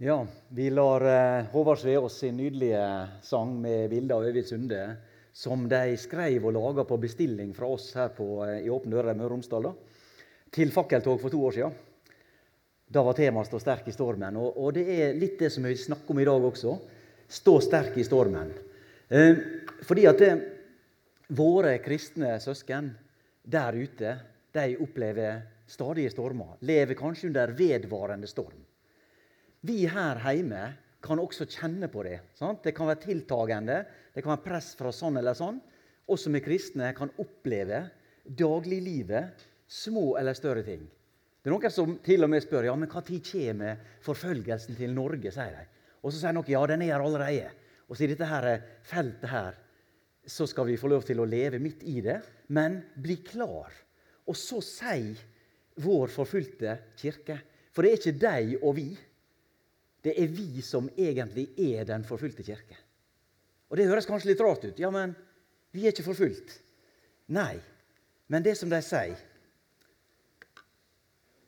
Ja, vi lar eh, Håvard Sveås sin nydelige sang med bilde av Øyvind Sunde, som de skrev og laga på bestilling fra oss her på, eh, i Åpne dører i Møre og Romsdal, til fakkeltog for to år siden. Da var temaet 'Stå sterk i stormen'. Og, og, det er litt det som vi snakker om i dag også. Stå sterk i stormen. Eh, fordi at det, våre kristne søsken der ute, de opplever stadige stormer. Lever kanskje under vedvarende storm. Vi her hjemme kan også kjenne på det. Sant? Det kan være tiltagende, det kan være press fra sånn eller sånn. Også vi kristne kan oppleve dagliglivet små eller større ting. Det er noen som til og med spør ja, men når kommer forfølgelsen til Norge. sier de. Og så sier noen ja, den er her allerede. Og så i dette her feltet her så skal vi få lov til å leve midt i det, men bli klar. Og så sier vår forfulgte kirke For det er ikke deg og vi det er vi som egentlig er den forfulgte kirke. Og Det høres kanskje litt rart ut. Ja, men vi er ikke forfulgt. Nei. Men det som de sier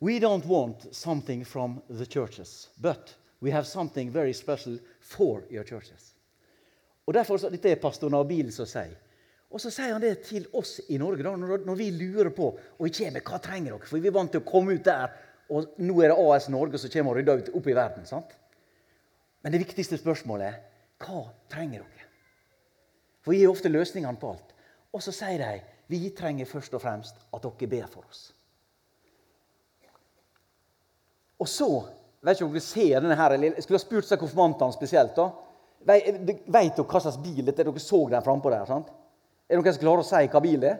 We don't want something from the churches, but we have something very special for your churches. Og derfor, Dette er pastor Nabil som sier. Og så sier han det til oss i Norge da, når, vi lurer på og vi kommer, hva trenger dere? For vi er vant til å komme ut der, og nå er det AS Norge som kommer og rydder ut opp i verden. sant? Men det viktigste spørsmålet er hva trenger dere? For vi gir ofte løsningene på alt. Og så sier de vi trenger først og fremst at dere ber for oss. Og så vet ikke om dere ser denne her, Jeg skulle ha spurt seg konfirmantene spesielt. da. Vet dere hva slags bil det er? Dere så den frampå der. sant? Er det noen som å si hva bil det er?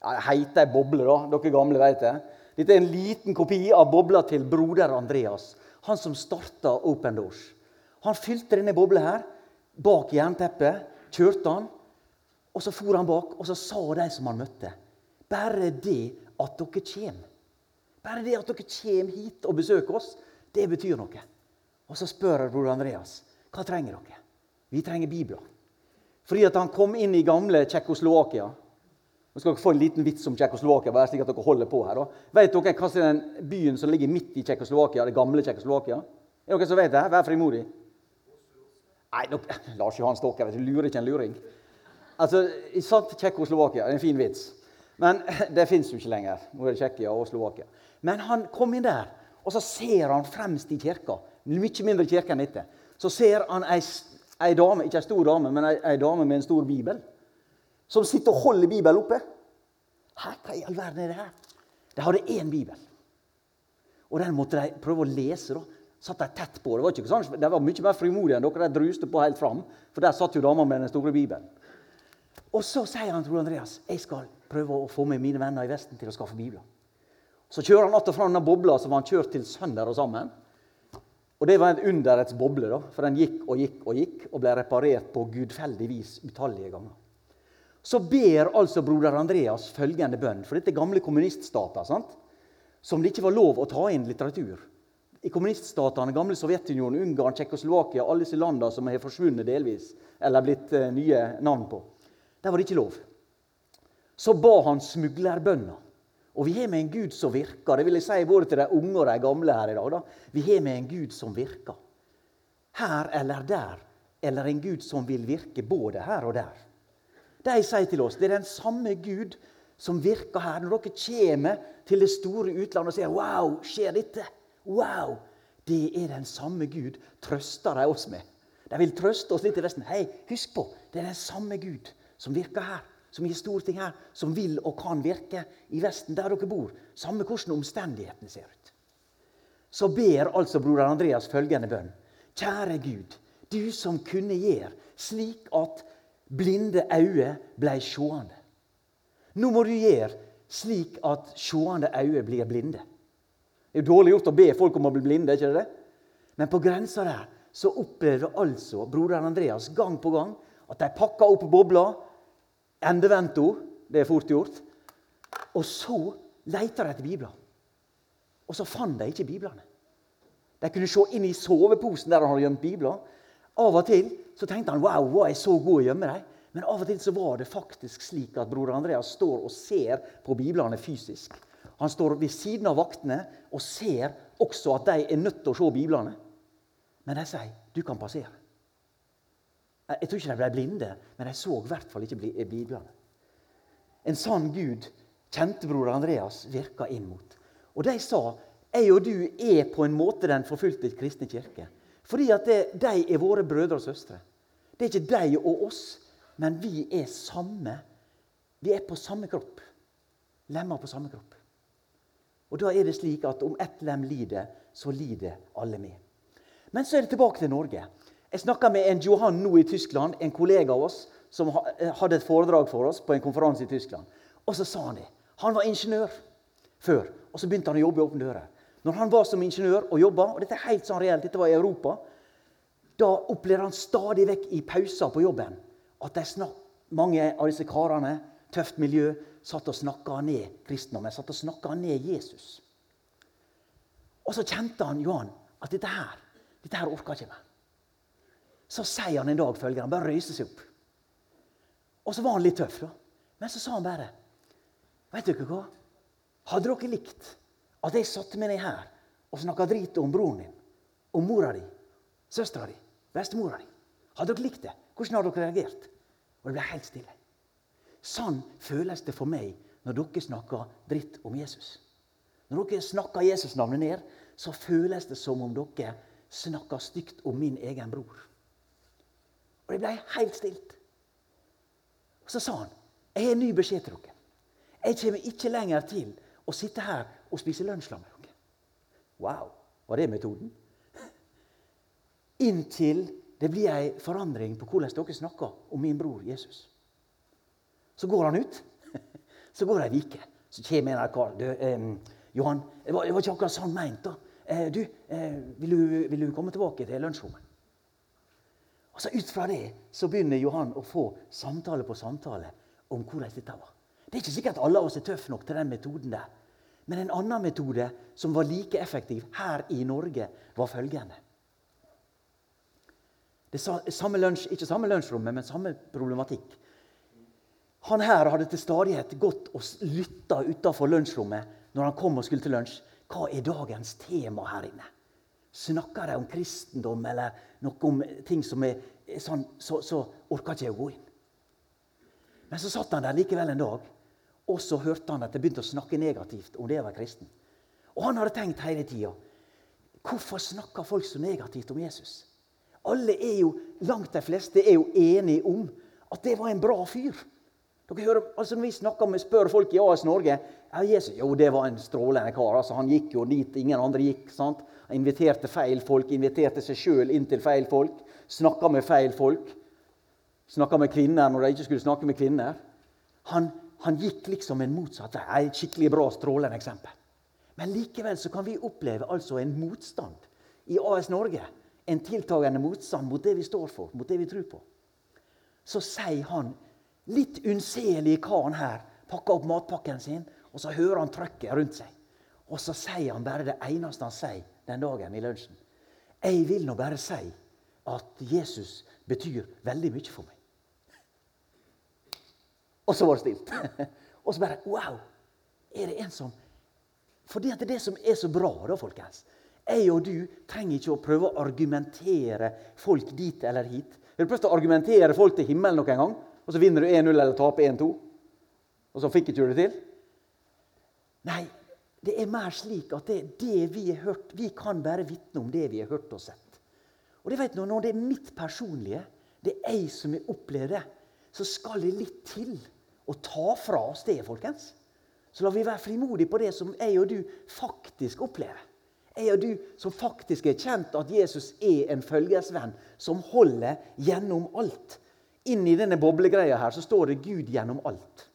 Ja, heter ei boble, da. Dere gamle vet det. Dette er en liten kopi av bobla til broder Andreas han som starta Open Doors. Han fylte denne bobla her bak jernteppet, kjørte han, og så for han bak, og så sa de som han møtte, bare det at dere kommer, bare det at dere kommer hit og besøker oss, det betyr noe. Og så spør bror Andreas hva trenger dere. Vi trenger Bibler. Fordi at han kom inn i gamle Tsjekkoslovakia nå skal dere få en liten vits om Tsjekkoslovakia. bare slik at dere holder på her. Da. Vet dere hva som er den byen som ligger midt i Tsjekkoslovakia? Det gamle Tsjekkoslovakia? Er dere som vet det? Vær frimodig. Nei, dere, Lars Johan Stokker, du lurer ikke en luring. Altså, i sant Tsjekkoslovakia er en fin vits. Men det fins jo ikke lenger. Nå er det Tsjekkia og Slovakia. Men han kom inn der, og så ser han fremst i kirka, mye mindre kirke enn dette, så ser han ei, ei dame, ikke ei stor dame, men ei, ei dame med en stor bibel som sitter og holder Bibelen oppe. Hæ, hva i all verden er det her? De hadde én bibel. Og den måtte de prøve å lese. da. Satt de tett på. Det var ikke sånn, de var mye mer frimodige enn dere. De druste på helt fram. For der satt jo dama med den store bibelen. Og så sier han til Andreas jeg skal prøve å få med mine venner i Vesten til å skaffe bibler. Så kjører han att og fram den bobla som han kjørte til sønder og sammen. Og Det var en underets boble, da, for den gikk og gikk og gikk og ble reparert på gudfeldig vis utallige ganger så ber altså broder Andreas følgende bønn. For dette er gamle kommuniststater sant? som det ikke var lov å ta inn litteratur. I kommuniststatene, gamle Sovjetunionen, Ungarn, Tsjekkoslovakia, alle disse landene som har forsvunnet delvis, eller blitt uh, nye navn på, der var det ikke lov. Så ba han smuglerbønna. Og vi har med en Gud som virker. Det vil jeg si både til de unge og de gamle her i dag. Da. Vi har med en Gud som virker. Her eller der. Eller en Gud som vil virke både her og der. De sier til oss det er den samme Gud som virker her. Når dere kommer til det store utlandet og sier 'Wow, skjer dette?' Wow! Det er den samme Gud, trøster de oss med. De vil trøste oss litt i Vesten. Hei, husk på, det er den samme Gud som virker her, som gir store ting her, som vil og kan virke i Vesten, der dere bor. Samme hvordan omstendighetene ser ut. Så ber altså broder Andreas følgende bønn. Kjære Gud, du som kunne gjøre slik at blinde øyne blei sjående. Nå må du gjøre slik at sjående øyne blir blinde. Det er jo dårlig gjort å be folk om å bli blinde, ikke det? Men på grensa der så opplevde altså broder Andreas gang på gang at de pakka opp bobla, endevendte det er fort gjort, og så leita de etter bibler. Og så fant de ikke biblene. De kunne se inn i soveposen der han hadde gjemt bibler. Av og til så tenkte han wow, var jeg så god å gjemme dem? Men av og til så var det faktisk slik at bror Andreas står og ser på biblene fysisk. Han står ved siden av vaktene og ser også at de er nødt til å se biblene. Men de sier 'du kan passere'. Jeg tror ikke de ble blinde, men de så i hvert fall ikke biblene. En sann Gud kjente bror Andreas virka inn mot. Og de sa jeg og du er på en måte den forfulgte kristne kirke. Fordi at det, de er våre brødre og søstre. Det er ikke de og oss, men vi er samme. Vi er på samme kropp. Lemmer på samme kropp. Og da er det slik at om ett lem lider, så lider alle med. Men så er det tilbake til Norge. Jeg snakka med en Johan nå i Tyskland, en kollega av oss, som eh, hadde et foredrag for oss på en konferanse i Tyskland. Og så sa han det. Han var ingeniør før, og så begynte han å jobbe i Åpne dører. Når han var som ingeniør og jobba, og dette er helt sånn reelt, dette var i Europa, da opplevde han stadig vekk i pauser på jobben at snak, mange av disse karene, tøft miljø, satt og snakka ned kristendommen. Satt og snakka ned Jesus. Og så kjente han Johan at dette her dette her orka ikke meg. Så sier han en dag følgende. Han bare røyser seg opp. Og så var han litt tøff, da. Men så sa han bare Vet dere hva? Hadde dere likt at jeg satte meg ned her og snakka drit om broren din, om mora di, søstera di, bestemora di? Hadde dere likt det? Hvordan hadde dere reagert? Og det ble helt stille. Sånn føles det for meg når dere snakker dritt om Jesus. Når dere snakker Jesus-navnet ned, så føles det som om dere snakker stygt om min egen bror. Og det ble helt stilt. Og så sa han jeg har en ny beskjed til dere. Jeg kommer ikke lenger til å sitte her og spise lunsj med dere. Wow! Var det metoden? Inntil det blir ei forandring på hvordan dere snakker om min bror Jesus. Så går han ut. Så går det ei uke. Så kommer en kar. Du, eh, Johan, det var, det var, ikke akkurat sånn meint. da. Eh, du, eh, vil du, vil du komme tilbake til lunsjrommet? Og så Ut fra det så begynner Johan å få samtale på samtale om hvordan dette var. Det er ikke sikkert alle av oss er tøffe nok til den metoden der. Men en annen metode som var like effektiv her i Norge, var følgende. Det samme lunsj, ikke samme lunsjrommet, men samme problematikk. Han her hadde til stadighet gått og lytta utafor lunsjrommet når han kom og skulle til lunsj. Hva er dagens tema her inne? Snakker de om kristendom eller noe om ting som er sånn, så, så orka ikke jeg å gå inn. Men så satt han der likevel en dag og så hørte han at det begynte å snakke negativt om det å være kristen. Og han hadde tenkt hele tida hvorfor snakker folk så negativt om Jesus? Alle er jo, Langt de fleste er jo enige om at det var en bra fyr. Dere hører, altså Når vi snakker med, spør folk i AS Norge ja, Jesus, jo, det var en strålende kar. altså Han gikk jo dit ingen andre gikk. sant? Han inviterte feil folk, inviterte seg sjøl inn til feil folk. Snakka med feil folk. Snakka med kvinner når de ikke skulle snakke med kvinner. Han han gikk liksom en motsatt vei. Et skikkelig bra, strålende eksempel. Men likevel så kan vi oppleve altså en motstand i AS Norge. En tiltagende motstand mot det vi står for, mot det vi tror på. Så sier han, litt unnselige karen her, pakker opp matpakken sin, og så hører han trøkket rundt seg. Og så sier han bare det eneste han sier den dagen i lunsjen. Jeg vil nå bare si at Jesus betyr veldig mye for meg. Og så var det stilt. Og så bare Wow! Er det en som Fordi det er det som er så bra, da, folkens. Jeg og du trenger ikke å prøve å argumentere folk dit eller hit. Har du prøvd å argumentere folk til himmelen noen gang? Og så vinner du 1-0 eller taper 1-2? Og så fikk ikke du det til? Nei, det er mer slik at det, det vi har hørt Vi kan bare vitne om det vi har hørt og sett. Og det vet du, Når det er mitt personlige, det er jeg som har opplevd det, så skal det litt til å ta fra oss det, folkens. Så la vi være frimodige på det som jeg og du faktisk opplever. Jeg og du som faktisk er kjent at Jesus er en følgesvenn som holder gjennom alt. Inni denne boblegreia her så står det 'Gud gjennom alt'.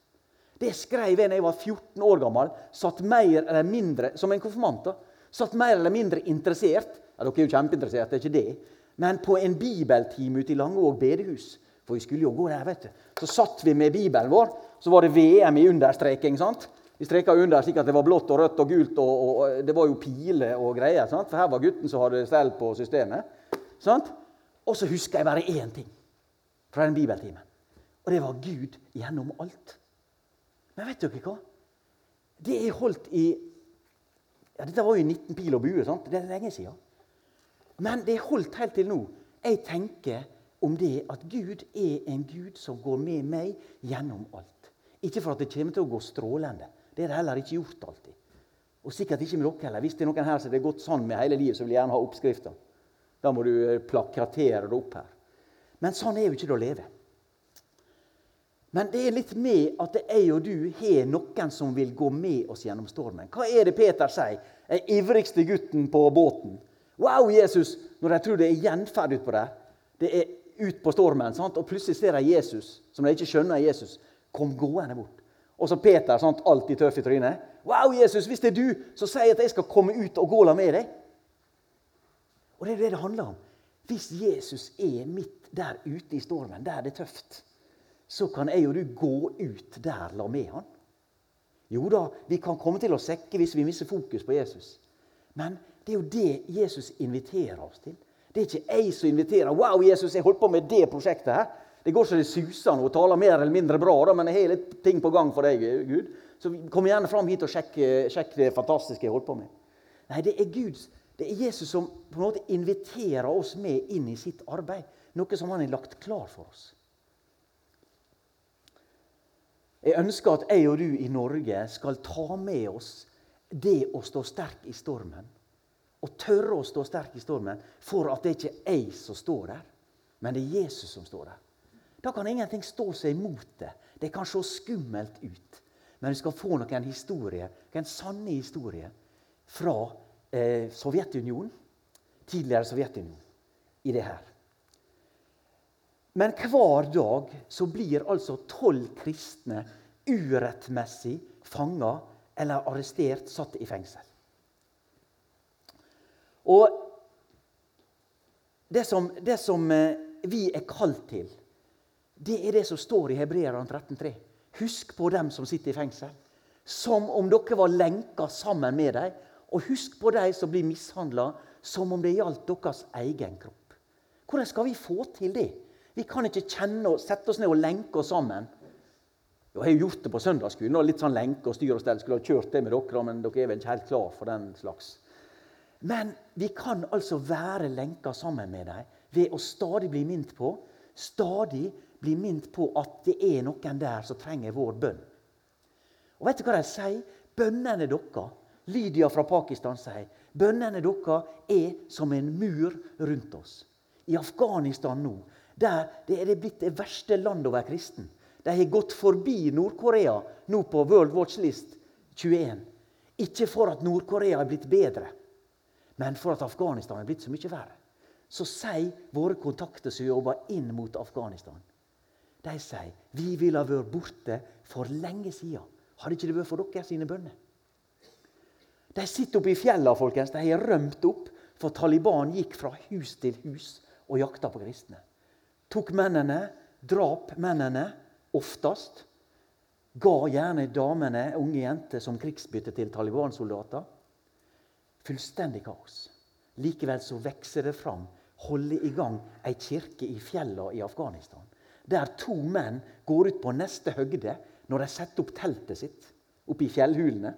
Det skrev jeg da jeg var 14 år gammel, satt mer eller mindre, som en konfirmant. Satt mer eller mindre interessert ja, Dere er jo kjempeinteressert, det er ikke det. Men på en bibeltime ute i Langevåg bedehus for vi skulle jo gå der, vet du. Så satt vi med Bibelen vår. Så var det VM i understreking. sant? Vi streka under slik at det var blått og rødt og gult, og, og, og det var jo piler og greier. sant? For her var gutten som hadde stell på systemet. sant? Og så husker jeg bare én ting fra den bibeltimen. Og det var Gud gjennom alt. Men vet dere hva? det er holdt i ja, Dette var jo 19 pil og bue. sant? Det er lenge siden. Men det er holdt helt til nå. Jeg tenker om det at Gud er en Gud som går med meg gjennom alt. Ikke for at det kommer til å gå strålende. Det er det heller ikke gjort alltid. Og sikkert ikke med dere heller. Hvis det er noen her som det har gått sånn med hele livet, så vil jeg gjerne ha oppskrifta. Da må du eh, plakatere det opp her. Men sånn er jo ikke det å leve. Men det er litt med at jeg og du har noen som vil gå med oss gjennom stormen. Hva er det Peter sier? Den ivrigste gutten på båten. Wow, Jesus! Når de tror det er gjenferd utpå der. Det er ut på stormen, sant? og plutselig ser de Jesus, som de ikke skjønner er Jesus, kom gående bort. Og så Peter, sant? alltid tøff i trynet. 'Wow, Jesus, hvis det er du, så jeg at jeg skal komme ut og gå la med deg.' Og det er det det handler om. Hvis Jesus er midt der ute i stormen, der det er tøft, så kan jeg og du gå ut der la med han. Jo da, vi kan komme til å sekke hvis vi mister fokus på Jesus. Men det er jo det Jesus inviterer oss til. Det er ikke jeg som inviterer. 'Wow, Jesus, jeg holdt på med det prosjektet her.' Det går så det suser nå og taler mer eller mindre bra, da, men jeg har litt ting på gang for deg, Gud. Så kom gjerne fram hit og sjekk, sjekk det fantastiske jeg holdt på med. Nei, det er Guds, det er Jesus som på en måte inviterer oss med inn i sitt arbeid. Noe som han har lagt klar for oss. Jeg ønsker at jeg og du i Norge skal ta med oss det å stå sterk i stormen. Og tørre å stå sterk i stormen for at det ikke er jeg som står der, men det er Jesus som står der. Da kan ingenting stå seg imot det. Det kan se skummelt ut. Men vi skal få noen historier, noen sanne historier fra eh, Sovjetunionen, tidligere Sovjetunionen, i det her. Men hver dag så blir altså tolv kristne urettmessig fanga eller arrestert, satt i fengsel. Og det som, det som eh, vi er kalt til det er det som står i Hebreerne 13,3. Husk på dem som sitter i fengsel. Som om dere var lenka sammen med dem. Og husk på de som blir mishandla, som om det gjaldt deres egen kropp. Hvordan skal vi få til det? Vi kan ikke kjenne og sette oss ned og lenke oss sammen. Jo, jeg har gjort det på søndagsskolen. Litt sånn lenke og styr og stell. Skulle ha kjørt det med dere, men dere er vel ikke helt klar for den slags. Men vi kan altså være lenka sammen med dem ved å stadig bli minnet på, stadig blir minnet på at det er noen der som trenger vår bønn. Og vet du hva de sier? Bønnene deres Lydia fra Pakistan sier bønnene deres er som en mur rundt oss. I Afghanistan nå, der det er blitt det verste landet å være kristen. De har gått forbi Nord-Korea nå på World Watch List 21. Ikke for at Nord-Korea er blitt bedre, men for at Afghanistan er blitt så mye verre. Så sier våre kontakter som jobber inn mot Afghanistan de sier vi ville ha vært borte for lenge siden. Hadde ikke det vært for dere sine bønner? De sitter oppe i fjellene, folkens. De har rømt opp, for Taliban gikk fra hus til hus og jakta på kristne. Tok mennene, drap mennene oftest. Ga gjerne damene, unge jenter, som krigsbytte til Taliban-soldater. Fullstendig kaos. Likevel så vokser det fram, holder i gang ei kirke i fjellene i Afghanistan der to menn går ut på neste høgde når de setter opp teltet sitt oppe i fjellhulene,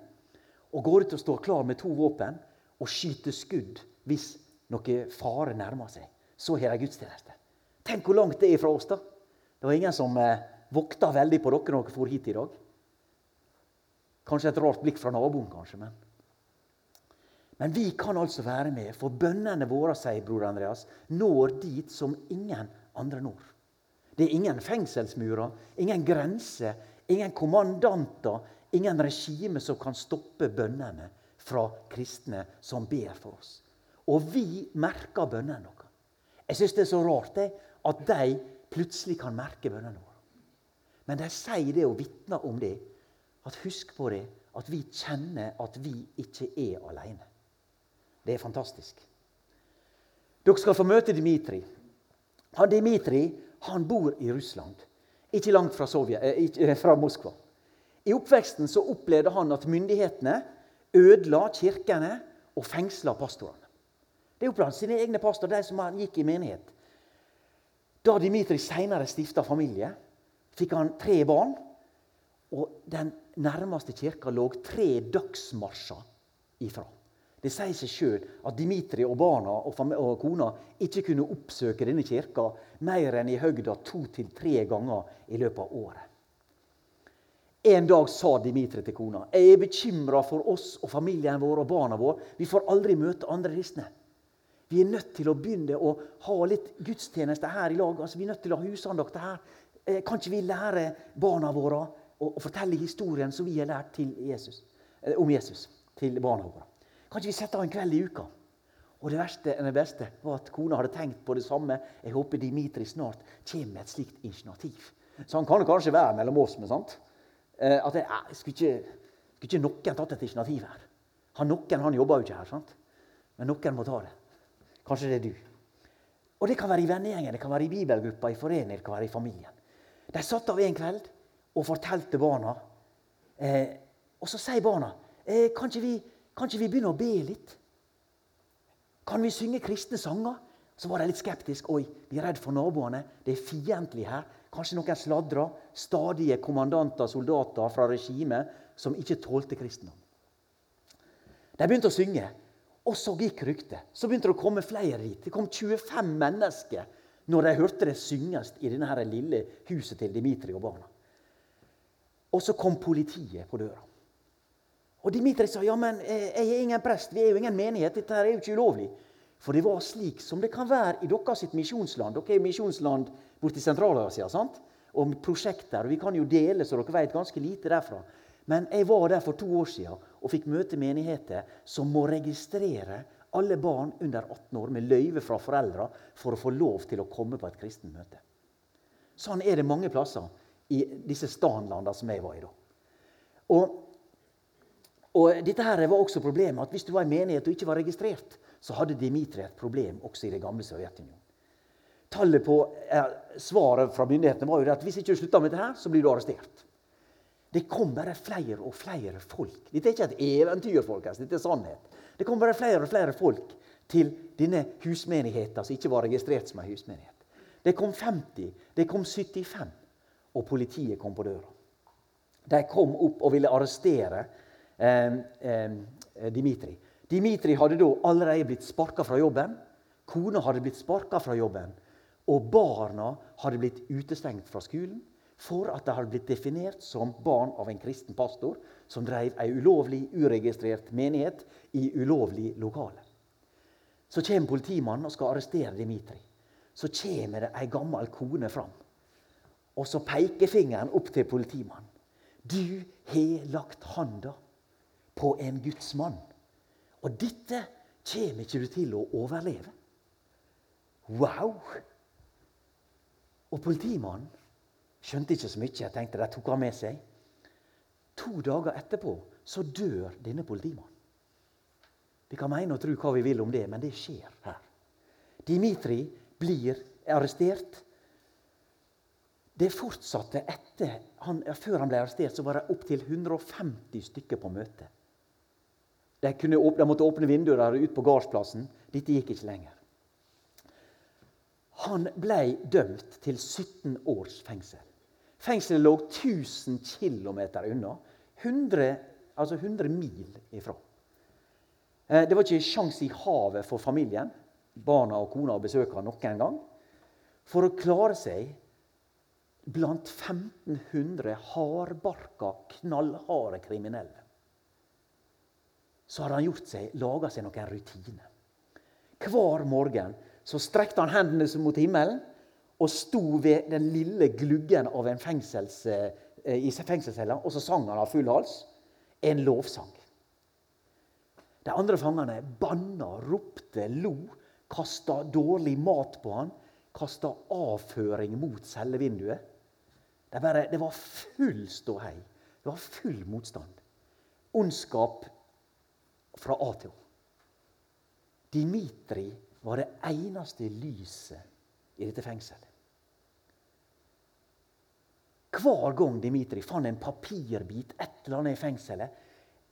og går ut og står klar med to våpen og skyter skudd hvis noe fare nærmer seg. Så har de gudstjeneste. Tenk hvor langt det er fra oss, da. Det var ingen som eh, vokta veldig på dere når dere for hit i dag. Kanskje et rart blikk fra naboen, kanskje. Men Men vi kan altså være med, for bønnene våre, sier bror Andreas, når dit som ingen andre når. Det er ingen fengselsmurer, ingen grenser, ingen kommandanter, ingen regime som kan stoppe bønnene fra kristne som ber for oss. Og vi merker bønnene våre. Jeg syns det er så rart det, at de plutselig kan merke bønnene våre. Men de sier det og vitner om det. At husk på det, at vi kjenner at vi ikke er alene. Det er fantastisk. Dere skal få møte Dimitri. Han Dimitri han bor i Russland, ikke langt fra, Sovjet, eh, fra Moskva. I oppveksten så opplevde han at myndighetene ødela kirkene og fengsla pastorene. Det opplevde han sine egne pastorer, de som gikk i menighet. Da Dimitri seinere stifta familie, fikk han tre barn. Og den nærmeste kirka lå tre dagsmarsjer ifra. Det sier seg sjøl at Dimitri og barna og, kona ikke kunne oppsøke denne kirka mer enn i høgda to til tre ganger i løpet av året. En dag sa Dimitri til kona jeg er bekymra for oss og familien vår og barna våre. Vi får aldri møte andre kristne. Vi er nødt til å begynne å ha litt gudstjeneste her i lag. Altså, vi er nødt til å ha husandakter her. Eh, kan ikke vi lære barna våre å fortelle historien som vi har lært Jesus, eh, om Jesus til barna våre? Kan ikke vi setter av en kveld i uka? Og det verste, det beste var at kona hadde tenkt på det samme. Jeg håper Dimitri snart kommer med et slikt initiativ. Så han kan kanskje være mellom oss. men sant? Eh, at jeg, jeg skulle, ikke, skulle ikke noen tatt et initiativ her? Han Noen han jobber jo ikke her, sant? men noen må ta det. Kanskje det er du. Og Det kan være i vennegjengen, det kan være i bibelgruppa, i foreningen, det kan være i familien. De satt av en kveld og fortalte barna. Eh, og så sier barna eh, kan ikke vi kan ikke vi begynne å be litt? Kan vi synge kristne sanger? Så var de litt skeptiske. Oi, vi er redd for naboene. Det er fiendtlig her. Kanskje noen sladrer. Stadige kommandanter soldater fra regimet som ikke tålte kristendom. De begynte å synge, og så gikk ryktet. Så begynte det å komme flere dit. Det kom 25 mennesker når de hørte det synges i denne lille huset til Dimitri og barna. Og så kom politiet på døra. Og Dimitri sa ja, men eh, jeg er ingen prest, vi er jo ingen menighet, dette her er jo ikke ulovlig. For det var slik som det kan være i deres misjonsland. Dere er misjonsland borti Sentral-Asia. sant? Og prosjekter. og Vi kan jo dele, så dere vet ganske lite derfra. Men jeg var der for to år siden og fikk møte menigheter som må registrere alle barn under 18 år med løyve fra foreldra for å få lov til å komme på et kristent møte. Sånn er det mange plasser i disse stanlandene som jeg var i da. Og og dette her var også problemet, at Hvis du var i menighet og ikke var registrert, så hadde Dimitri et problem også i det gamle Sovjetunionen. Tallet på eh, Svaret fra myndighetene var jo at hvis ikke du slutter med dette, her, så blir du arrestert. Det kom bare flere og flere folk. Dette er ikke et eventyr, folkens. Dette er sannhet. Det kom bare flere og flere folk til denne husmenigheten som ikke var registrert som en husmenighet. Det kom 50, det kom 75, og politiet kom på døra. De kom opp og ville arrestere Dimitri. Dimitri hadde da allerede blitt sparka fra jobben. Kona hadde blitt sparka fra jobben. Og barna hadde blitt utestengt fra skolen for at de hadde blitt definert som barn av en kristen pastor som drev ei ulovlig, uregistrert menighet i ulovlig lokale. Så kommer politimannen og skal arrestere Dimitri. Så kommer det ei gammel kone fram. Og så peker fingeren opp til politimannen. Du har lagt handa på en gudsmann. Og dette kommer ikke du til å overleve. Wow! Og politimannen skjønte ikke så mye. Jeg tenkte Det tok han med seg. To dager etterpå så dør denne politimannen. Vi kan mene og tro hva vi vil om det, men det skjer her. Dimitri blir arrestert. Det fortsatte etter han, Før han ble arrestert, så var det opptil 150 stykker på møte. De, åpne, de måtte åpne vinduer ut på gårdsplassen. Dette gikk ikke lenger. Han ble dømt til 17 års fengsel. Fengselet lå 1000 km unna. 100, altså 100 mil ifra. Eh, det var ikke sjans i havet for familien, barna og kona, å besøke noen gang. For å klare seg blant 1500 hardbarka, knallharde kriminelle så hadde han gjort seg, laga seg noen rutiner. Hver morgen så strekte han hendene mot himmelen og sto ved den lille gluggen av en fengsels, eh, i fengselscella, og så sang han av full hals en lovsang. De andre fangene banna, ropte, lo, kasta dårlig mat på han, kasta avføring mot cellevinduet. Det, bare, det var full ståhei. Det var full motstand. Ondskap fra A til Å. Dimitri var det eneste lyset i dette fengselet. Hver gang Dimitri fant en papirbit et eller annet i fengselet,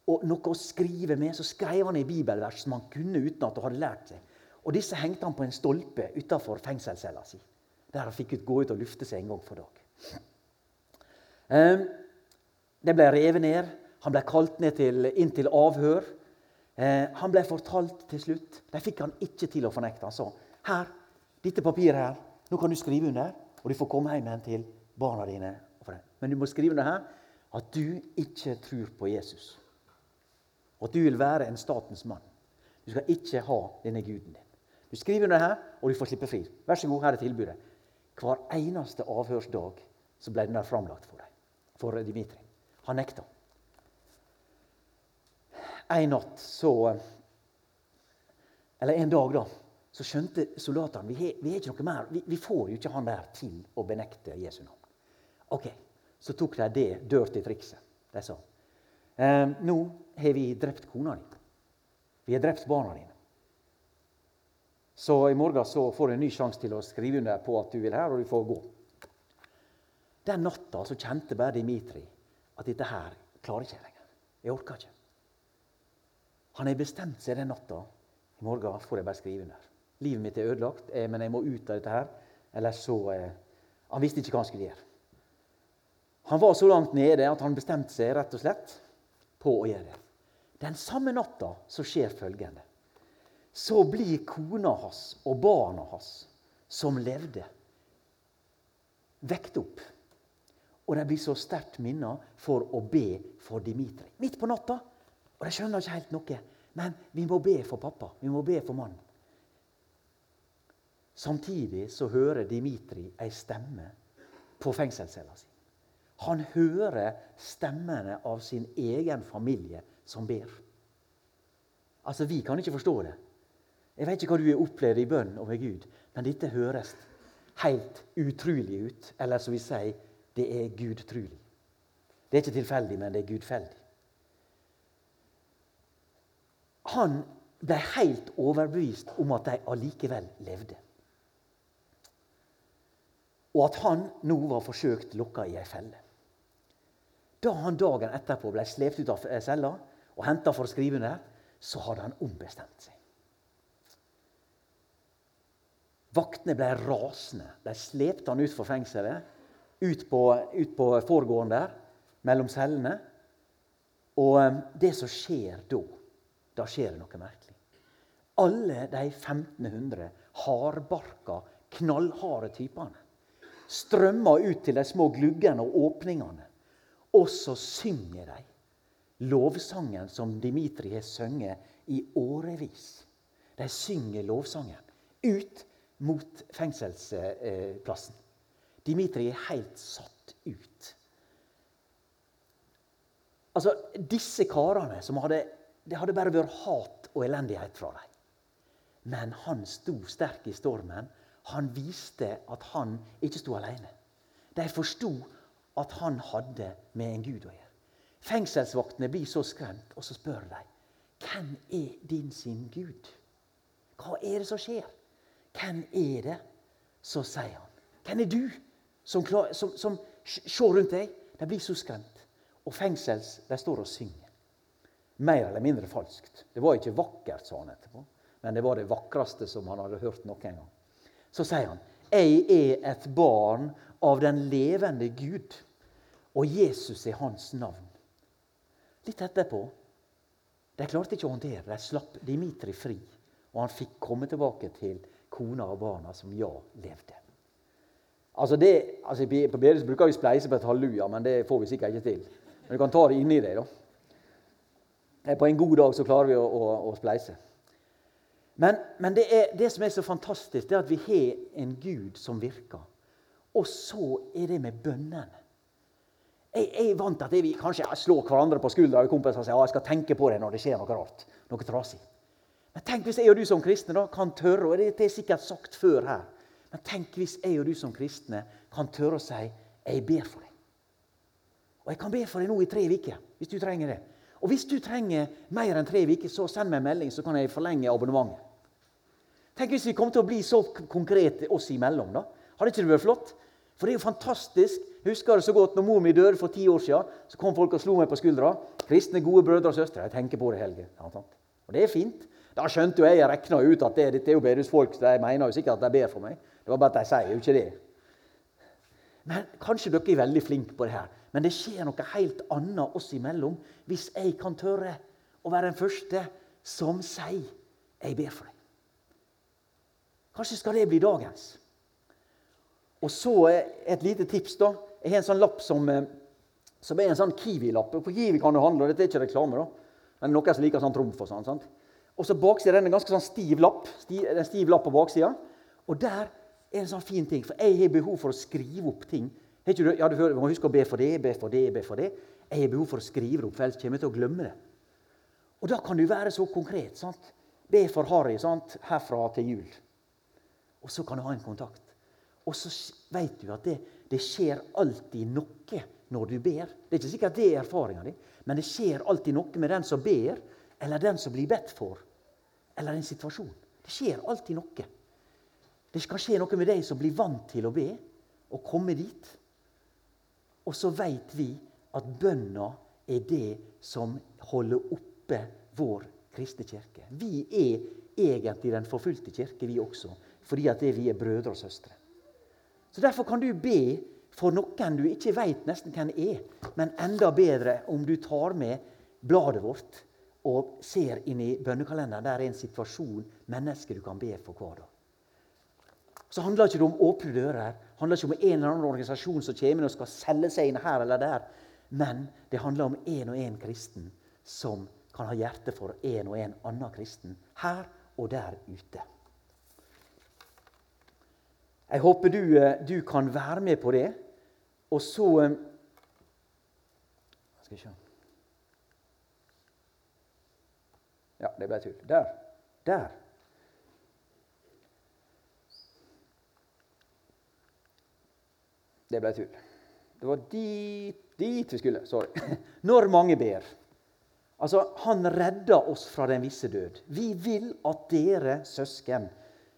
og noe å skrive med, så skrev han i bibelvers som han kunne uten at han hadde lært seg. Og Disse hengte han på en stolpe utafor fengselscella si, der han fikk gå ut og lufte seg en gang for dag. Um, Det ble revet ned. Han ble kalt ned til, inn til avhør. Eh, han ble fortalt til slutt. De fikk han ikke til å fornekte. Han sa her, dette papiret her, nå kan du skrive under, og du får komme hjem igjen til barna dine. Men du må skrive under her at du ikke tror på Jesus. Og at du vil være en statens mann. Du skal ikke ha denne guden din. Du skriver under her, og du får slippe fri. Vær så god, her er tilbudet. Hver eneste avhørsdag så ble den der framlagt for deg, for Dimitri. Han nekta. En natt så Eller en dag, da. Så skjønte soldatene vi, er ikke noe mer, vi, vi, får jo ikke han der til å benekte Jesu navn. Ok, Så tok de det dirty trikset. De sa ehm, nå har vi drept kona di. Vi har drept barna dine. Så i morgen så får du en ny sjanse til å skrive under på at du vil her, og du får gå. Den natta så kjente bare Dimitri at dette her klarer ikke jeg lenger. Jeg orker ikke. Han har bestemt seg den natta. I morgen får jeg bare skrive under. Livet mitt er ødelagt, eh, men jeg må ut av dette her. Ellers så eh, Han visste ikke hva han skulle gjøre. Han var så langt nede at han bestemte seg rett og slett på å gjøre det. Den samme natta så skjer følgende. Så blir kona hans og barna hans, som levde, vekt opp. Og de blir så sterkt minna for å be for Dimitri. Midt på natta. Og de skjønner ikke helt noe. Men vi må be for pappa. Vi må be for mannen. Samtidig så hører Dimitri ei stemme på fengselscella si. Han hører stemmene av sin egen familie som ber. Altså, Vi kan ikke forstå det. Jeg vet ikke hva du har opplevd i bønn med Gud, men dette høres helt utrolig ut. Eller som vi sier, det er gudtrulig. Det er ikke tilfeldig, men det er gudfeldig. Han ble helt overbevist om at de allikevel levde. Og at han nå var forsøkt lokka i ei felle. Da han dagen etterpå ble slept ut av cella og henta for å skrive under, så hadde han ombestemt seg. Vaktene ble rasende. De slepte han ut fra fengselet, ut på, ut på forgården der, mellom cellene. Og eh, det som skjer da, da skjer det noe merkelig. Alle de 1500 hardbarka, knallharde typene strømmer ut til de små gluggene og åpningene og så synger de lovsangen som Dimitri har sunget i årevis. De synger lovsangen ut mot fengselsplassen. Dimitri er helt satt ut. Altså, Disse karene som hadde, Det hadde bare vært hat og elendighet fra dem. Men han sto sterk i stormen. Han viste at han ikke sto alene. De forsto at han hadde med en Gud å gjøre. Fengselsvaktene blir så skremt, og så spør de hvem er din sin Gud? Hva er det som skjer? Hvem er det? Så sier han. Hvem er du som, som, som ser rundt deg? De blir så skremt. Og fengsels, de står og synger. Mer eller mindre falskt. Det var ikke vakkert, sa han etterpå, men det var det vakreste som han hadde hørt noen gang. Så sier han, 'Jeg er et barn av den levende Gud, og Jesus er hans navn. Litt etterpå De klarte ikke å håndtere det. De slapp Dimitri fri, og han fikk komme tilbake til kona og barna som ja levde. Altså det, altså På Bedehus bruker vi spleise på et halleluja, men det får vi sikkert ikke til. Men du kan ta det inni deg. da. På en god dag så klarer vi å, å, å spleise. Men, men det, er, det, som er så fantastisk, det er at vi har en Gud som virker. Og så er det med bønnene. Jeg, jeg er vant til at vi kanskje slår hverandre på skuldra og kompiser sier ja, jeg skal tenke på det når det skjer noe rart. Noe trasig. Men tenk hvis jeg og du som kristne da, kan tørre, og det er sikkert sagt før her Men tenk hvis jeg og du som kristne kan tørre å si jeg ber for deg. Og jeg kan be for deg nå i tre uker, hvis du trenger det. Og hvis du trenger mer enn tre uker, så send meg en melding, så kan jeg forlenge abonnementet. Tenk hvis vi kom til å bli så konkrete oss imellom. da. Hadde ikke det vært flott? For det er jo fantastisk. Jeg husker det så godt når mor mi døde for ti år siden. Så kom folk og slo meg på skuldra. Kristne, gode brødre og søstre. Jeg tenker på det, Helge. Og det er fint. Da skjønte jo jeg jeg regna ut at det, dette er jo bedehusfolk. De mener jo sikkert at de ber for meg. Det var bare at de sier jo ikke det. Men Kanskje dere er veldig flinke på det her. Men det skjer noe helt annet oss imellom hvis jeg kan tørre å være den første som sier 'Jeg ber for deg'. Kanskje skal det bli dagens. Og så et lite tips. da. Jeg har en sånn lapp som, eh, som er en sånn Kiwi-lapp. På Kiwi kan du handle, og dette er ikke reklame. da. Men noen som liker sånn trumf og sånn. Og så baksida er en ganske sånn stiv lapp. Stiv, stiv lapp på baksida. Og der er en sånn fin ting. For jeg har behov for å skrive opp ting. Du, ja, du må huske å be for det, be for det, be for det. Jeg har behov for å skrive det opp, for ellers kommer jeg til å glemme det. Og da kan du være så konkret. sant? Be for Harry sant? herfra til jul. Og så kan du ha en kontakt. Og så vet du at det, det skjer alltid noe når du ber. Det er ikke sikkert det er erfaringa di, men det skjer alltid noe med den som ber, eller den som blir bedt for, eller en situasjon. Det skjer alltid noe. Det kan skje noe med deg som blir vant til å be, og komme dit. Og så veit vi at bønna er det som holder oppe vår kristne kirke. Vi er egentlig den forfulgte kirke, vi også, fordi at vi er brødre og søstre. Så Derfor kan du be for noen du ikke veit nesten hvem er, men enda bedre om du tar med bladet vårt og ser inn i bønnekalenderen. Der er en situasjon, mennesker du kan be for hver dag. Så handler ikke det om åpne dører. Det handler ikke om en eller annen organisasjon som kommer og skal selge seg inn her eller der. Men det handler om én og én kristen som kan ha hjerte for en og en annen kristen. Her og der ute. Jeg håper du, eh, du kan være med på det. Og så eh, Skal vi se Ja, det ble tull. Der. Der. Det ble tull. Det var dit, dit vi skulle. Sorry. Når mange ber. Altså, Han redda oss fra den visse død. Vi vil at dere, søsken,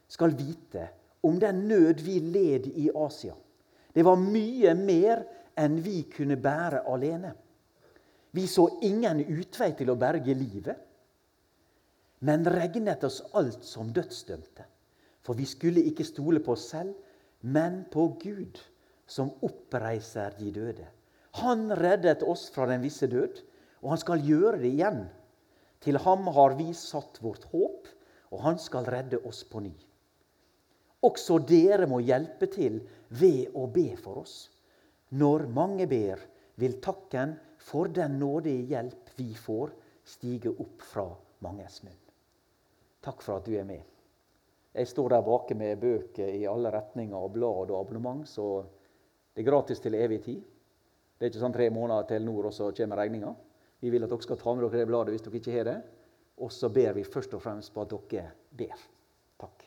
skal vite om den nød vi led i Asia. Det var mye mer enn vi kunne bære alene. Vi så ingen utvei til å berge livet, men regnet oss alt som dødsdømte. For vi skulle ikke stole på oss selv, men på Gud, som oppreiser de døde. Han reddet oss fra den visse død, og han skal gjøre det igjen. Til ham har vi satt vårt håp, og han skal redde oss på ny. Også dere må hjelpe til ved å be for oss. Når mange ber, vil takken for den nådige hjelp vi får, stige opp fra manges munn. Takk for at du er med. Jeg står der bake med bøker i alle retninger og blad og abonnement, så det er gratis til evig tid. Det er ikke sånn tre måneder til nord, og så kommer regninga. Vi vil at dere skal ta med dere det bladet hvis dere ikke har det. Og så ber vi først og fremst på at dere ber. Takk.